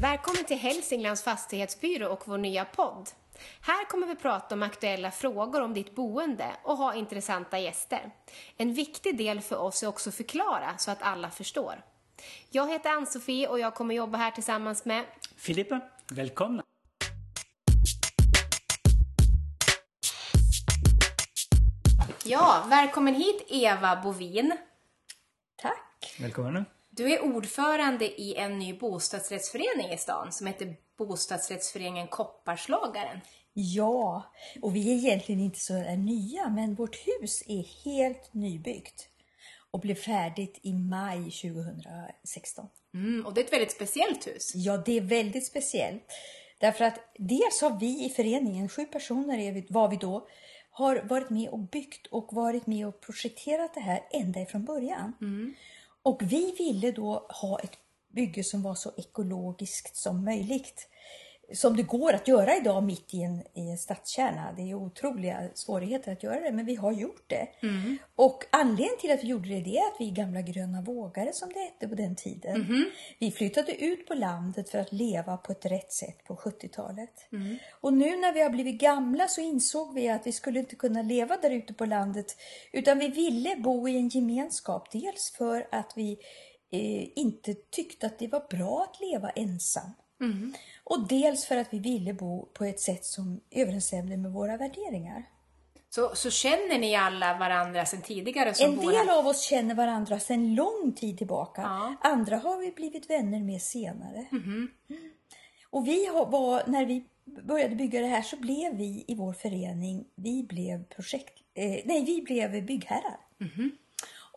Välkommen till Hälsinglands fastighetsbyrå och vår nya podd. Här kommer vi prata om aktuella frågor om ditt boende och ha intressanta gäster. En viktig del för oss är också att förklara så att alla förstår. Jag heter Ann-Sofie och jag kommer jobba här tillsammans med Filippa, välkomna! Ja, välkommen hit Eva Bovin. Tack. Välkommen. Du är ordförande i en ny bostadsrättsförening i stan som heter Bostadsrättsföreningen Kopparslagaren. Ja, och vi är egentligen inte så nya, men vårt hus är helt nybyggt och blev färdigt i maj 2016. Mm, och det är ett väldigt speciellt hus. Ja, det är väldigt speciellt. Därför att dels har vi i föreningen, sju personer är vi, var vi då, har varit med och byggt och varit med och projekterat det här ända ifrån början. Och vi ville då ha ett bygge som var så ekologiskt som möjligt. Som det går att göra idag mitt i en, i en stadskärna. Det är otroliga svårigheter att göra det, men vi har gjort det. Och anledningen till att vi gjorde det, det är att vi är gamla gröna vågare som det hette på den tiden. Vi flyttade ut på landet för att leva på ett rätt sätt på 70-talet. Och nu när vi har blivit gamla så insåg vi att vi skulle inte kunna leva där ute på landet utan vi ville bo i en gemenskap. Dels för att vi eh, inte tyckte att det var bra att leva ensam. Och dels för att vi ville bo på ett sätt som överensstämde med våra värderingar. Så, så känner ni alla varandra sedan tidigare som En del här? av oss känner varandra sedan lång tid tillbaka. Ja. Andra har vi blivit vänner med senare. Mhm. Och vi var, när vi började bygga det här så blev vi i vår förening, vi blev projekt, eh, nej vi blev byggherrar. Mhm.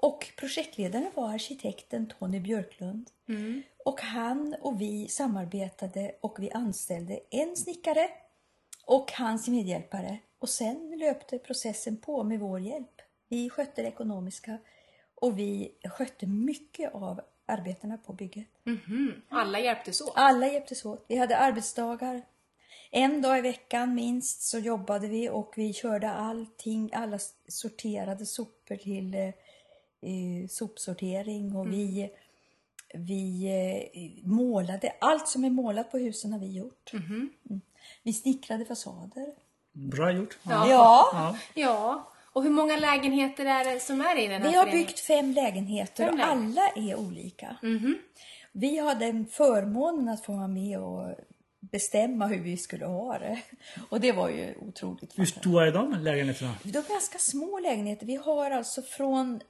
Och projektledaren var arkitekten Tony Björklund. Mm. Och han och vi samarbetade och vi anställde en snickare och hans medhjälpare. Och sen löpte processen på med vår hjälp. Vi skötte det ekonomiska och vi skötte mycket av arbetena på bygget. Mhm. Alla hjälptes åt? Alla hjälptes åt. Vi hade arbetsdagar. En dag i veckan minst så jobbade vi och vi körde allting, alla sorterade sopor till eh, sopsortering och vi, vi eh, målade. Allt som är målat på husen har vi gjort. Mm. Vi snickrade fasader. Bra gjort. Ja. Ja, Ja, och hur många lägenheter är det som är i den här vi har föreningen? byggt fem lägenheter Fem och alla är olika. Vi hade en förmånen att få vara med och bestämma hur vi skulle ha det. Och det var ju otroligt Hur stora är de lägenheterna? De är ganska små lägenheter. Vi har alltså från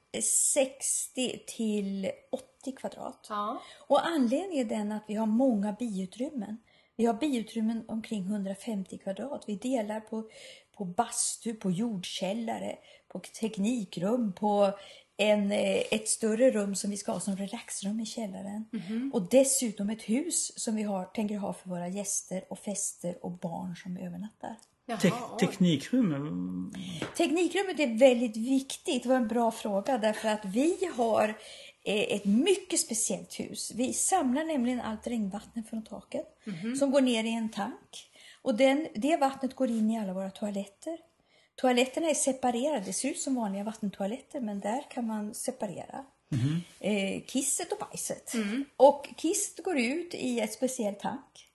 60 till 80 kvadrat. Ja. Och anledningen är den att vi har många biutrymmen. Vi har biutrymmen omkring 150 kvadrat. Vi delar på, på bastu, på jordkällare, på teknikrum, på en, eh, ett större rum som vi ska ha som relaxrum i källaren. Och dessutom ett hus som vi har, tänker ha för våra gäster och fester och barn som övernattar. Te oj. teknikrum? Teknikrummet är väldigt viktigt. Det var en bra fråga därför att vi har eh, ett mycket speciellt hus. Vi samlar nämligen allt regnvatten från taket som går ner i en tank. Och den, det vattnet går in i alla våra toaletter. Toaletterna är separerade. Det ser ut som vanliga vattentoaletter men där kan man separera. Eh, kisset och bajset. Och kisset går ut i ett speciellt tank.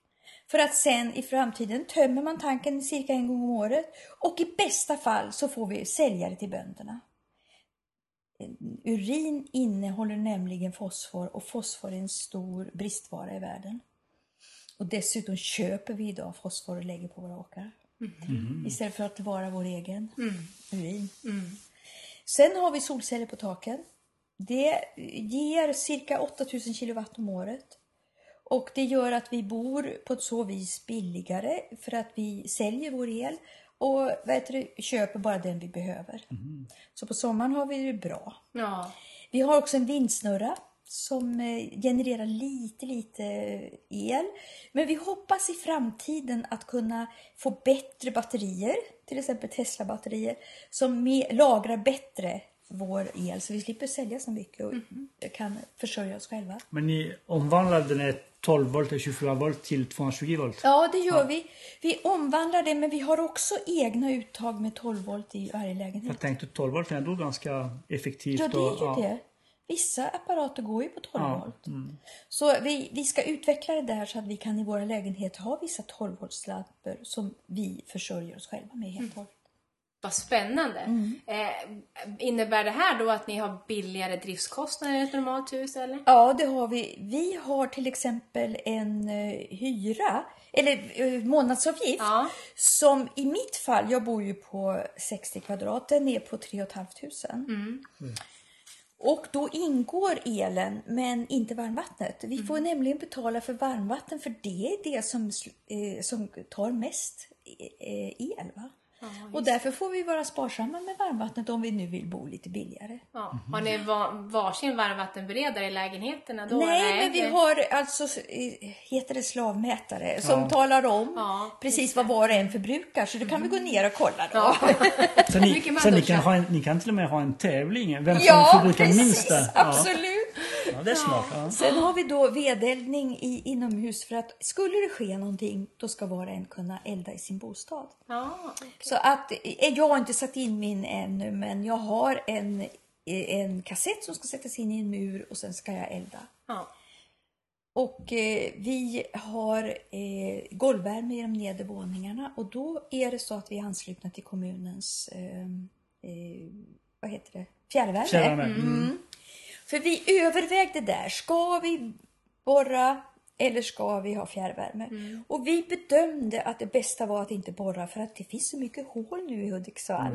För att sen i framtiden tömmer man tanken cirka en gång om året och i bästa fall så får vi sälja det till bönderna. Urin innehåller nämligen fosfor och fosfor är en stor bristvara i världen. Och dessutom köper vi idag fosfor och lägger på våra åkrar. Istället för att vara vår egen urin. Sen har vi solceller på taken. Det ger cirka 8000 kilowatt om året. Och det gör att vi bor på ett så vis billigare för att vi säljer vår el och det, köper bara den vi behöver. Så på sommaren har vi det bra. Ja. Vi har också en vindsnurra som eh, genererar lite, lite el. Men vi hoppas i framtiden att kunna få bättre batterier, till exempel Tesla-batterier, som lagrar bättre vår el så vi slipper sälja så mycket och kan försörja oss själva. Men ni omvandlade den här 12 volt till 24 volt till 220 volt? Ja, det gör vi. Vi omvandlar det, men vi har också egna uttag med 12 volt i varje lägenhet. Jag tänkte 12 volt är ändå ganska effektivt. Ja, det är ju och, det. Vissa apparater går ju på 12 Ja, volt. Så vi, vi ska utveckla det där så att vi kan i våra lägenheter ha vissa 12 voltslampor som vi försörjer oss själva med helt och hållet. Vad spännande. Mm. Eh, innebär det här då att ni har billigare driftskostnader än ett normalt hus eller? Ja, det har vi. Vi har till exempel en eh, hyra, eller eh, månadsavgift, Ja. som i mitt fall, jag bor ju på 60 kvadrat, den är på 3 500. Mm. Och då ingår elen men inte varmvattnet. Vi får nämligen betala för varmvatten för det är det som, eh, som tar mest eh, el. Va? Och därför får vi vara sparsamma med varmvattnet om vi nu vill bo lite billigare. Ja. Har ni va- varsin varmvattenberedare i lägenheterna då? Nej, men vi har alltså, heter det slavmätare, som talar om Ja, precis vad var och en förbrukar. Så då kan vi gå ner och kolla då. Så ni, så ni, kan ha en, ni kan till och med ha en tävling. Vem som Ja, förbrukar minst precis, där. absolut. Ja, det är smart. Ja. Sen har vi då vedeldning i, inomhus för att skulle det ske någonting då ska var och en kunna elda i sin bostad. Ja, Så att eh, jag har inte satt in min ännu men jag har en, eh, en kassett som ska sättas in i en mur och sen ska jag elda. ja. Och eh, vi har eh, golvvärme i de nedre våningarna och då är det så att vi är anslutna till kommunens eh, eh, vad heter det? fjärrvärme. Fjärrvärme. Mm. För vi övervägde där, ska vi borra eller ska vi ha fjärrvärme? Och vi bedömde att det bästa var att inte borra för att det finns så mycket hål nu i Hudiksvall.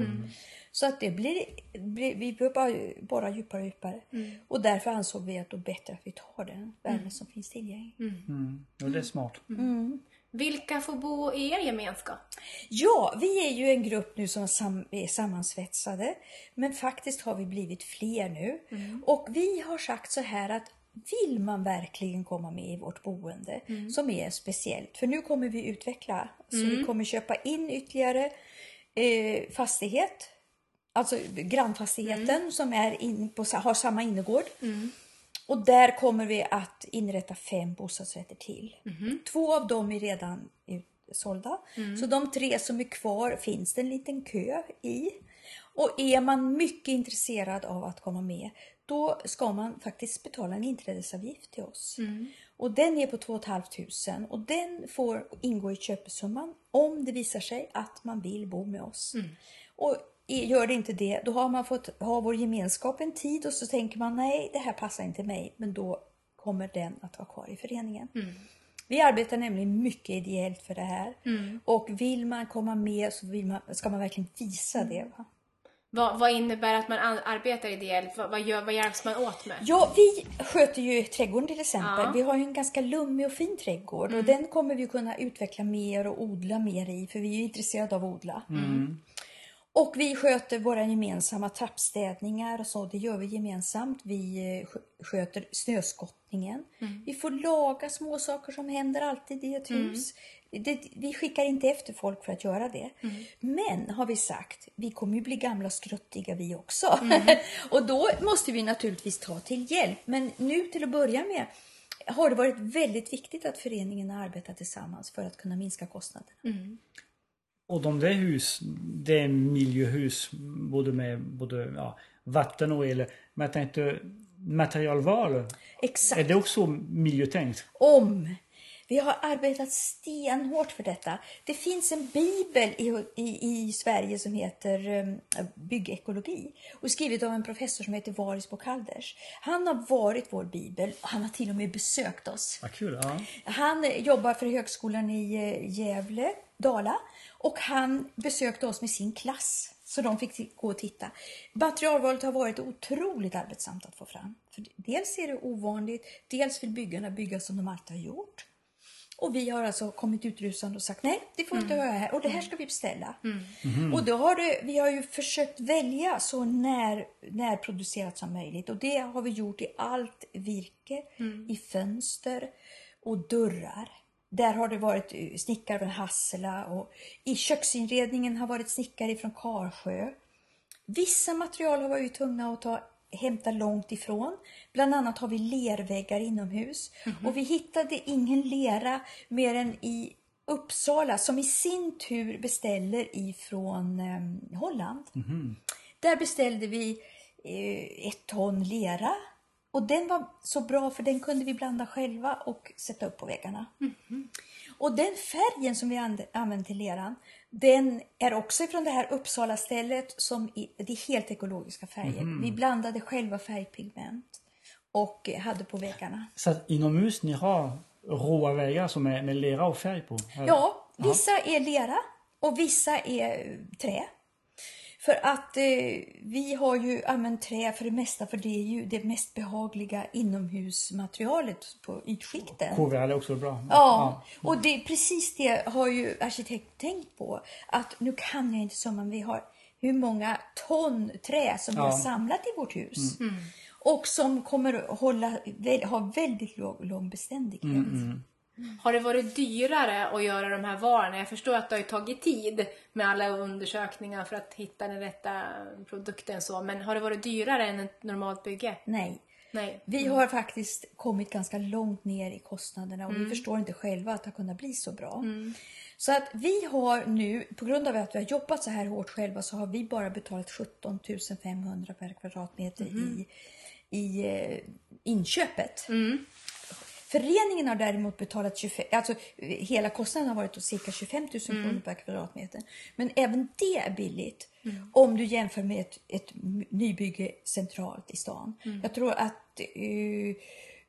Så att det blir, blir vi behöver bara borra djupare och djupare. Och därför ansåg vi att det är bättre att vi tar den värme som finns tillgänglig. Mm. Ja, det är smart. Vilka får bo i er gemenskap? Ja, vi är ju en grupp nu som är sammansvetsade. Men faktiskt har vi blivit fler nu. Och vi har sagt så här att vill man verkligen komma med i vårt boende som är speciellt. För nu kommer vi utveckla. Så vi kommer köpa in ytterligare eh, fastighet. Alltså grannfastigheten som är in på, har samma innergård. Och där kommer vi att inrätta fem bostadsrätter till. Två av dem är redan utsålda. Så de tre som är kvar finns det en liten kö i. Och är man mycket intresserad av att komma med då ska man faktiskt betala en inträdesavgift till oss. Och den är på 2 500 och den får ingå i köpesumman om det visar sig att man vill bo med oss. Och i- gör det inte det, då har man fått ha vår gemenskap en tid och så tänker man nej, det här passar inte mig, men då kommer den att vara kvar i föreningen. Vi arbetar nämligen mycket ideellt för det här och vill man komma med så vill man, ska man verkligen visa det. Va? Vad, vad innebär att man an- arbetar ideellt? Vad, vad, gör, vad hjälps man åt med? Ja, vi sköter ju trädgården till exempel. Ja. Vi har ju en ganska lummig och fin trädgård och den kommer vi kunna utveckla mer och odla mer i för vi är ju intresserade av att odla. Och vi sköter våra gemensamma trappstädningar och så, det gör vi gemensamt. Vi eh, skö- sköter snöskottningen. Vi får laga små saker som händer alltid i ett hus. Det, vi skickar inte efter folk för att göra det. Men har vi sagt, vi kommer ju bli gamla och skruttiga vi också. och då måste vi naturligtvis ta till hjälp. Men nu till att börja med har det varit väldigt viktigt att föreningen har arbetat tillsammans för att kunna minska kostnaderna. Och de där hus, det är miljöhus både med både ja, vatten och el. Men jag tänkte materialval. Exakt. Är det också miljötänkt? om. Vi har arbetat stenhårt för detta. Det finns en bibel i, i, i Sverige som heter um, Byggekologi och skrivet av en professor som heter Varis Bokalders. Han har varit vår bibel och han har till och med besökt oss. Vad kul. Ja. Han jobbar för högskolan i eh, Gävle, Dala och han besökte oss med sin klass. Så de fick gå och titta. Materialvalet har varit otroligt arbetsamt att få fram. För dels är det ovanligt, dels vill byggarna bygga som de alltid har gjort. Och vi har alltså kommit utrusande och sagt nej, det får inte vara här och det här ska vi beställa. Och då har det, vi har ju försökt välja så när, närproducerat som möjligt och det har vi gjort i allt virke, i fönster och dörrar. Där har det varit eh, snickare från Hassela och i köksinredningen har varit snickare från Karsjö. Vissa material har varit tvungna att ta, hämta långt ifrån. Bland annat har vi lerväggar inomhus. Och vi hittade ingen lera mer än i Uppsala som i sin tur beställer ifrån eh, Holland. Där beställde vi eh, ett ton lera Och den var så bra för den kunde vi blanda själva och sätta upp på väggarna. Och den färgen som vi använder till leran, den är också från det här Uppsala stället som i, det är helt ekologiska färger. Vi blandade själva färgpigment och hade på väggarna. Så att inomhus ni har råa väggar som är med lera och färg på? Ja, vissa är lera och vissa är trä. För att eh, vi har ju använt trä för det mesta för det är ju det mest behagliga inomhusmaterialet på ytskikten. KVL är också bra. Ja, och det är precis det har ju arkitekt tänkt på. Att nu kan jag inte summan, vi har hur många ton trä som vi Ja. har samlat i vårt hus. Och som kommer att hålla, ha väldigt låg, lång beständighet. Har det varit dyrare att göra de här valen? Jag förstår att det har tagit tid med alla undersökningar för att hitta den rätta produkten så, men har det varit dyrare än ett normalt bygge? Nej. Nej. Vi har faktiskt kommit ganska långt ner i kostnaderna och vi förstår inte själva att det har kunnat bli så bra. Så att vi har nu, på grund av att vi har jobbat så här hårt själva, så har vi bara betalat 17 500 per kvadratmeter i, i eh, inköpet. Föreningen har däremot betalat 25, alltså hela kostnaden har varit cirka 25 000 kronor per kvadratmeter. Men även det är billigt om du jämför med ett, ett nybygge centralt i stan. Jag tror att eh,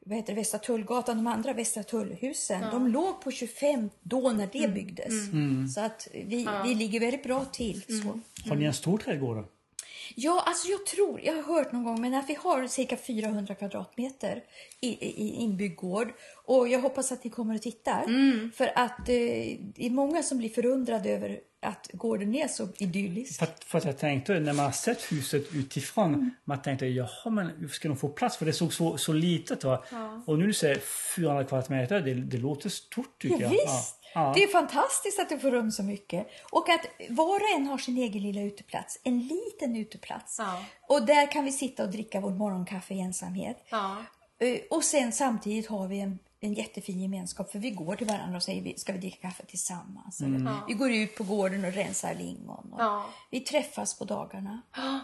vad heter det, Västra Tullgatan, de andra Västra Tullhusen, de låg på 25 då när det byggdes. Så att vi, vi ligger väldigt bra till. Så. Har ni en stor trädgård? Ja, alltså jag tror, jag har hört någon gång, men att vi har cirka 400 kvadratmeter i, i, inbyggd gård. Och jag hoppas att ni kommer och tittar. För att eh, det är många som blir förundrade över att gården är så idyllisk. För att, för att jag tänkte när man har sett huset utifrån, Mm. man tänkte jaha men hur ska de få plats? För det såg så, så litet va? Och nu du säger 400 kvadratmeter, det, det låter stort tycker Ja, jag. visst! Ja. Det är fantastiskt att du får rum så mycket. Och att var och en har sin egen lilla uteplats. En liten uteplats. Ja. Och där kan vi sitta och dricka vårt morgonkaffe i ensamhet. Ja. Eh, Och sen samtidigt har vi en, en jättefin gemenskap för vi går till varandra och säger ska vi dricka kaffe tillsammans. Eller, Vi går ut på gården och rensar lingon. Och Ja. Vi träffas på dagarna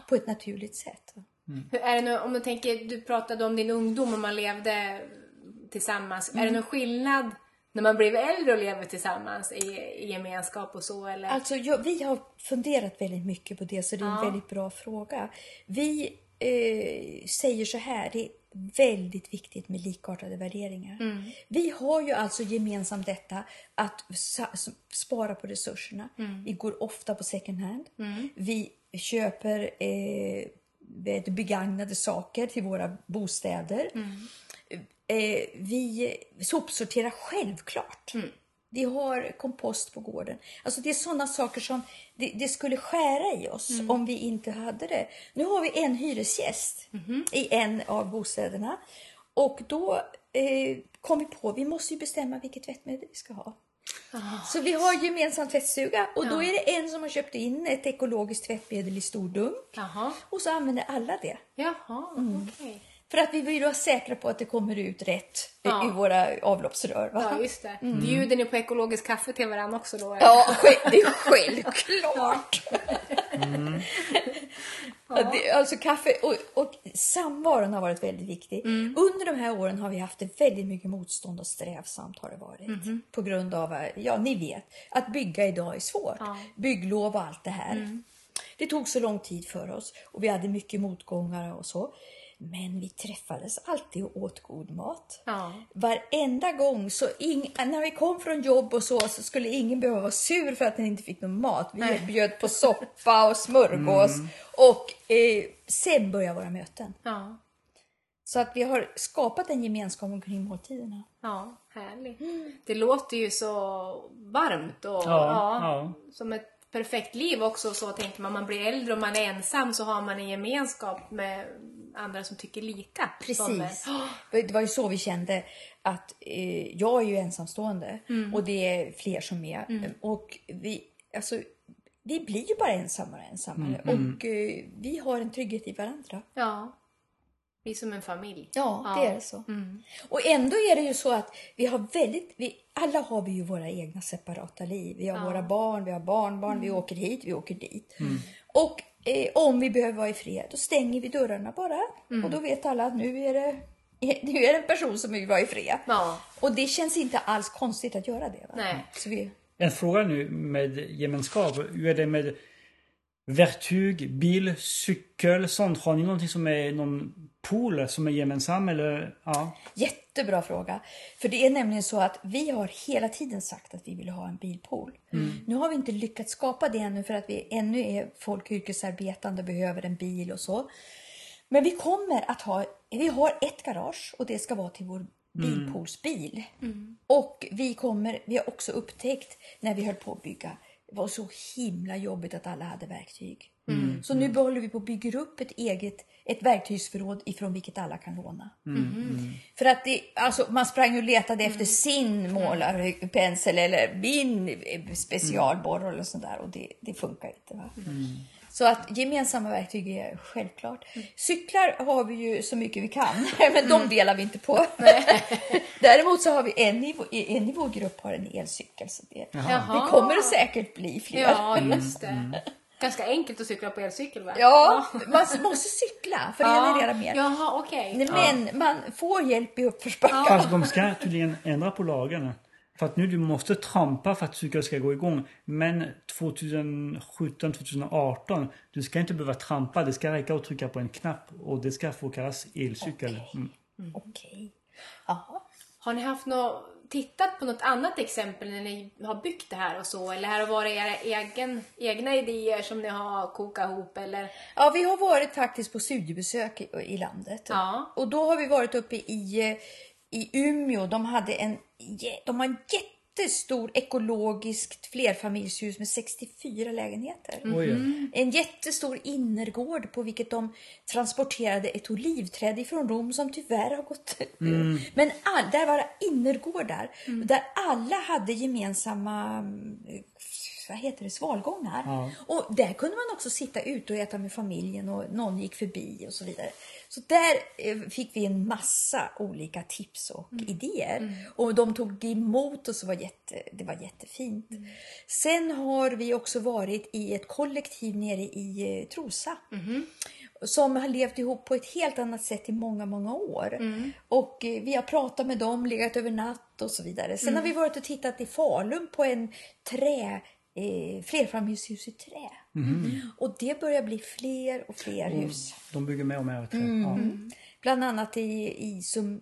på ett naturligt sätt. Hur är det nu, om du tänker, du pratade om din ungdom och man levde tillsammans. Är det någon skillnad när man blir äldre och lever tillsammans i, i gemenskap och så eller? Alltså, jag, vi har funderat väldigt mycket på det, så det är en väldigt bra fråga. Vi eh, säger så här, det väldigt viktigt med likartade värderingar. Vi har ju alltså gemensamt detta att spara på resurserna. Vi går ofta på second hand. Vi köper eh, begagnade saker till våra bostäder. Eh, vi sopsorterar självklart. Vi har kompost på gården. Alltså det är sådana saker som det, det skulle skära i oss om vi inte hade det. Nu har vi en hyresgäst i en av bostäderna. Och då eh, kom vi på vi måste ju bestämma vilket tvättmedel vi ska ha. Så vi har gemensam tvättstuga och då är det en som har köpt in ett ekologiskt tvättmedel i stor dunk. Jaha. Och så använder alla det. Jaha, okej. För att vi vill vara säkra på att det kommer ut rätt i- Ja. i våra avloppsrör. Va? Ja, just det. Bjuder ni på ekologiskt kaffe till varandra också då? eller? Ja, det är självklart. Ja, det, alltså kaffe och, och samvaron har varit väldigt viktig. Under de här åren har vi haft väldigt mycket motstånd och strävsamt har det varit. På grund av, ja ni vet, att bygga idag är svårt. Bygglov och allt det här. Det tog så lång tid för oss och vi hade mycket motgångar och så. Men vi träffades alltid och åt god mat. Ja. Varenda gång, så ing, när vi kom från jobb och så, så skulle ingen behöva vara sur för att den inte fick någon mat. Vi Nej. bjöd på soppa och smörgås och eh, sen började våra möten. Ja. Så att vi har skapat en gemenskap omkring måltiderna. Ja, härligt. Det låter ju så varmt och Ja, ja. som ett perfekt liv också. Så tänker man, man blir äldre och man är ensam så har man en gemenskap med andra som tycker lika. Precis. Det var ju så vi kände att eh, jag är ju ensamstående och det är fler som är. Och vi, alltså, vi blir ju bara ensammare och ensammare. Och eh, vi har en trygghet i varandra. Ja. Vi är som en familj. Ja, det är det så. Och ändå är det ju så att vi har väldigt, vi, alla har vi ju våra egna separata liv. Vi har våra barn, vi har barnbarn, vi åker hit, vi åker dit. Och eh, om vi behöver vara i fred, då stänger vi dörrarna bara. Mm. Och då vet alla att nu är det nu är det en person som vill vara i fred. Ja. Och det känns inte alls konstigt att göra det. Va? Nej. Så vi, En fråga nu med gemenskap. Hur är det med verktyg, bil, cykel, sånt? Har ni någonting som är någon pool som är gemensam eller? Ja. Jättebra fråga. För det är nämligen så att vi har hela tiden sagt att vi vill ha en bilpool. Nu har vi inte lyckats skapa det ännu för att vi ännu är folk yrkesarbetande och behöver en bil och så. Men vi kommer att ha, vi har ett garage och det ska vara till vår bilpoolsbil. Och vi kommer, vi har också upptäckt när vi höll på att bygga, det var så himla jobbigt att alla hade verktyg. Så nu håller vi på att bygga upp ett eget ett verktygsförråd ifrån vilket alla kan låna. För att det, alltså, man sprang och letade efter sin målarpensel eller min eh, specialborr eller sånt där och det, det funkar inte. Va? Så att gemensamma verktyg är självklart. Cyklar har vi ju så mycket vi kan, men de delar vi inte på. Däremot så har vi en i, vår- en i vår grupp har en elcykel. Så det, Jaha. det kommer säkert bli fler. Ja, just det. Ganska enkelt att cykla på elcykel va? Ja, man måste cykla för att generera mer. Jaha, okej. Men man får hjälp i uppförsbackar. Fast de ska tydligen ändra på lagarna. För att nu du måste trampa för att cykeln ska gå igång. Men 2017, 2018, du ska inte behöva trampa. Det ska räcka att trycka på en knapp och det ska få kallas elcykel. Mm. Okej. Jaha. Har ni haft något, tittat på något annat exempel när ni har byggt det här och så? Eller har det varit era egen, egna idéer som ni har kokat ihop? Eller? Ja, vi har varit faktiskt på studiebesök i, i landet. Ja. Och då har vi varit uppe i, eh, i Umeå. De, hade en, de har en jättestor ekologiskt flerfamiljshus med 64 lägenheter. Oj, ja. En jättestor innergård på vilket de transporterade ett olivträd ifrån Rom som tyvärr har gått Men all, där var det innergårdar. Där alla hade gemensamma mm, vad heter det, svalgångar. Ja. Och där kunde man också sitta ute och äta med familjen och någon gick förbi och så vidare. Så där eh, fick vi en massa olika tips och idéer. Och de tog emot och så var jätte, det var jättefint. Sen har vi också varit i ett kollektiv nere i eh, Trosa. Som har levt ihop på ett helt annat sätt i många, många år. Och eh, vi har pratat med dem, legat över natt och så vidare. Sen har vi varit och tittat i Falun på en trä, eh, flerfamiljshus i trä. Och det börjar bli fler och fler hus. De bygger mer och mer trä. Mm. Ja. Bland annat i, i Sum,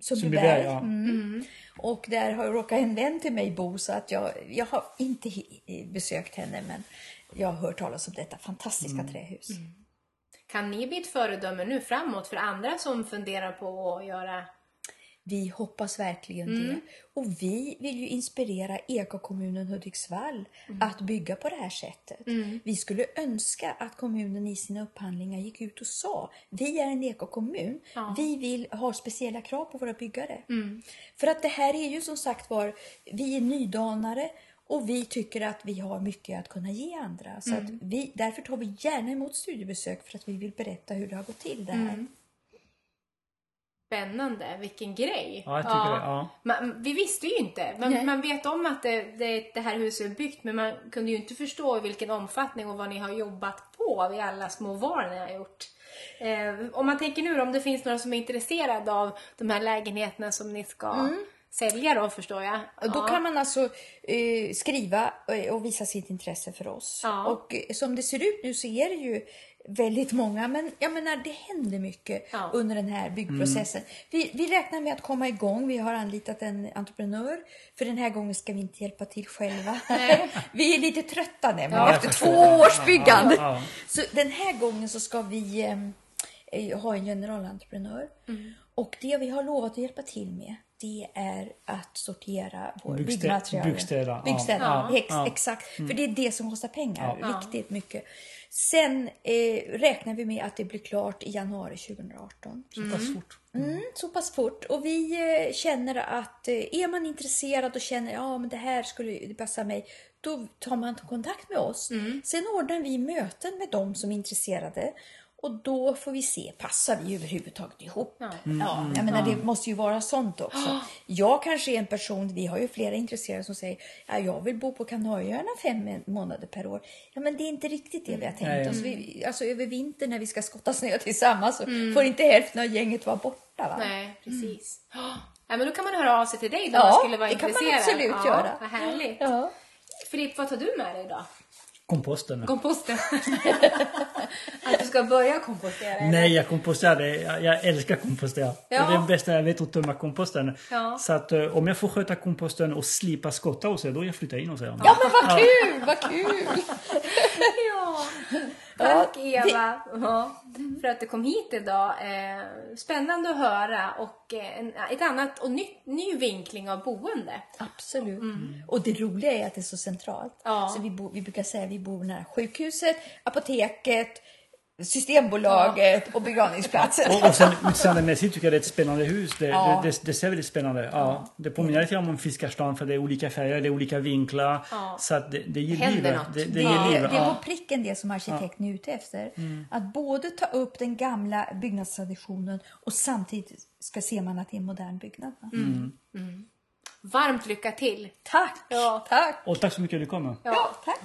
Sundbyberg. Ja. Mm. Och där har råkat en vän till mig bo så att jag, jag har inte hi- besökt henne men jag har hört talas om detta fantastiska Mm. trähus. Kan ni bli ett föredöme nu framåt för andra som funderar på att göra... Vi hoppas verkligen det. Och vi vill ju inspirera ekokommunen Hudiksvall att bygga på det här sättet. Vi skulle önska att kommunen i sina upphandlingar gick ut och sa vi är en ekokommun. Vi vill ha speciella krav på våra byggare. För att det här är ju som sagt var, vi är nydanare och vi tycker att vi har mycket att kunna ge andra. Så att vi, därför tar vi gärna emot studiebesök för att vi vill berätta hur det har gått till det här. Spännande, vilken grej! Ja, jag tycker det, ja. Man, vi visste ju inte. Man, man vet om att det, det, det här huset är byggt men man kunde ju inte förstå vilken omfattning och vad ni har jobbat på vid alla små val ni har gjort. Eh, om man tänker nu om det finns några som är intresserade av de här lägenheterna som ni ska sälja då förstår jag. Och Då Ja. kan man alltså eh, skriva eh, och visa sitt intresse för oss. Ja. Och eh, som det ser ut nu så är det ju väldigt många, men jag menar det händer mycket Ja. under den här byggprocessen. Vi, vi räknar med att komma igång. Vi har anlitat en entreprenör. För den här gången ska vi inte hjälpa till själva. vi är lite trötta nämligen Ja, efter två års byggande. Ja, ja. Så den här gången så ska vi eh, eh, ha en generalentreprenör. Och det vi har lovat att hjälpa till med det är att sortera vår Byggstä- byggmaterial. byggstäda, ja. Byggstäda, Ja. ex- Ja. exakt. För det är det som kostar pengar, Ja. riktigt mycket. Sen eh, räknar vi med att det blir klart i januari 2018. Så pass fort. Mm, så pass fort. Och vi eh, känner att eh, är man intresserad och känner ja men det här skulle passa mig. Då tar man kontakt med oss. Sen ordnar vi möten med dem som är intresserade. Och då får vi se, passar vi överhuvudtaget ihop? Ja. Ja, jag menar, det måste ju vara sånt också. Jag kanske är en person, vi har ju flera intresserade som säger ja, jag vill bo på Kanarieöarna fem månader per år. Ja, men det är inte riktigt det vi har tänkt Nej. oss. Vi, alltså över vintern när vi ska skotta snö tillsammans så får inte hälften av gänget vara borta. Va? Nej, precis. Ja, men då kan man höra av sig till dig då Ja, man skulle vara det kan man intresserad. absolut ja, göra. Vad härligt. Ja. Filip, vad tar du med dig idag? Komposten. Komposten. att du ska börja kompostera? eller? Nej, jag komposterar. Jag, jag älskar kompostera. Det Ja. är det bästa jag vet att tömma komposten. Ja. Så att eh, om jag får sköta komposten och slippa skotta hos er, då jag flyttar in hos er. ja, men vad kul, vad kul! Ja. Tack Eva för att du kom hit idag. Eh, spännande att höra och eh, en, ett annat och nytt, ny vinkling av boende. Absolut. Och det roliga är att det är så centralt. Ja. Så vi, bo, vi brukar säga att vi bor nära sjukhuset, apoteket, Systembolaget och begravningsplatsen. Och, och sen utseendemässigt tycker jag det är ett spännande hus. Det, Ja. det, det, det ser väldigt spännande Ja. Det påminner lite om Fiskarstan för det är olika färger, det är olika vinklar. Ja. Så att det, det ger Händer liv. något. Det, det ger är, liv. det är Ja. på pricken det som arkitekten är ute efter. Att både ta upp den gamla byggnadstraditionen och samtidigt ska se man att det är en modern byggnad. va? Varmt lycka till! Tack! Ja. Tack! Och tack så mycket att du kommer. Ja, tack!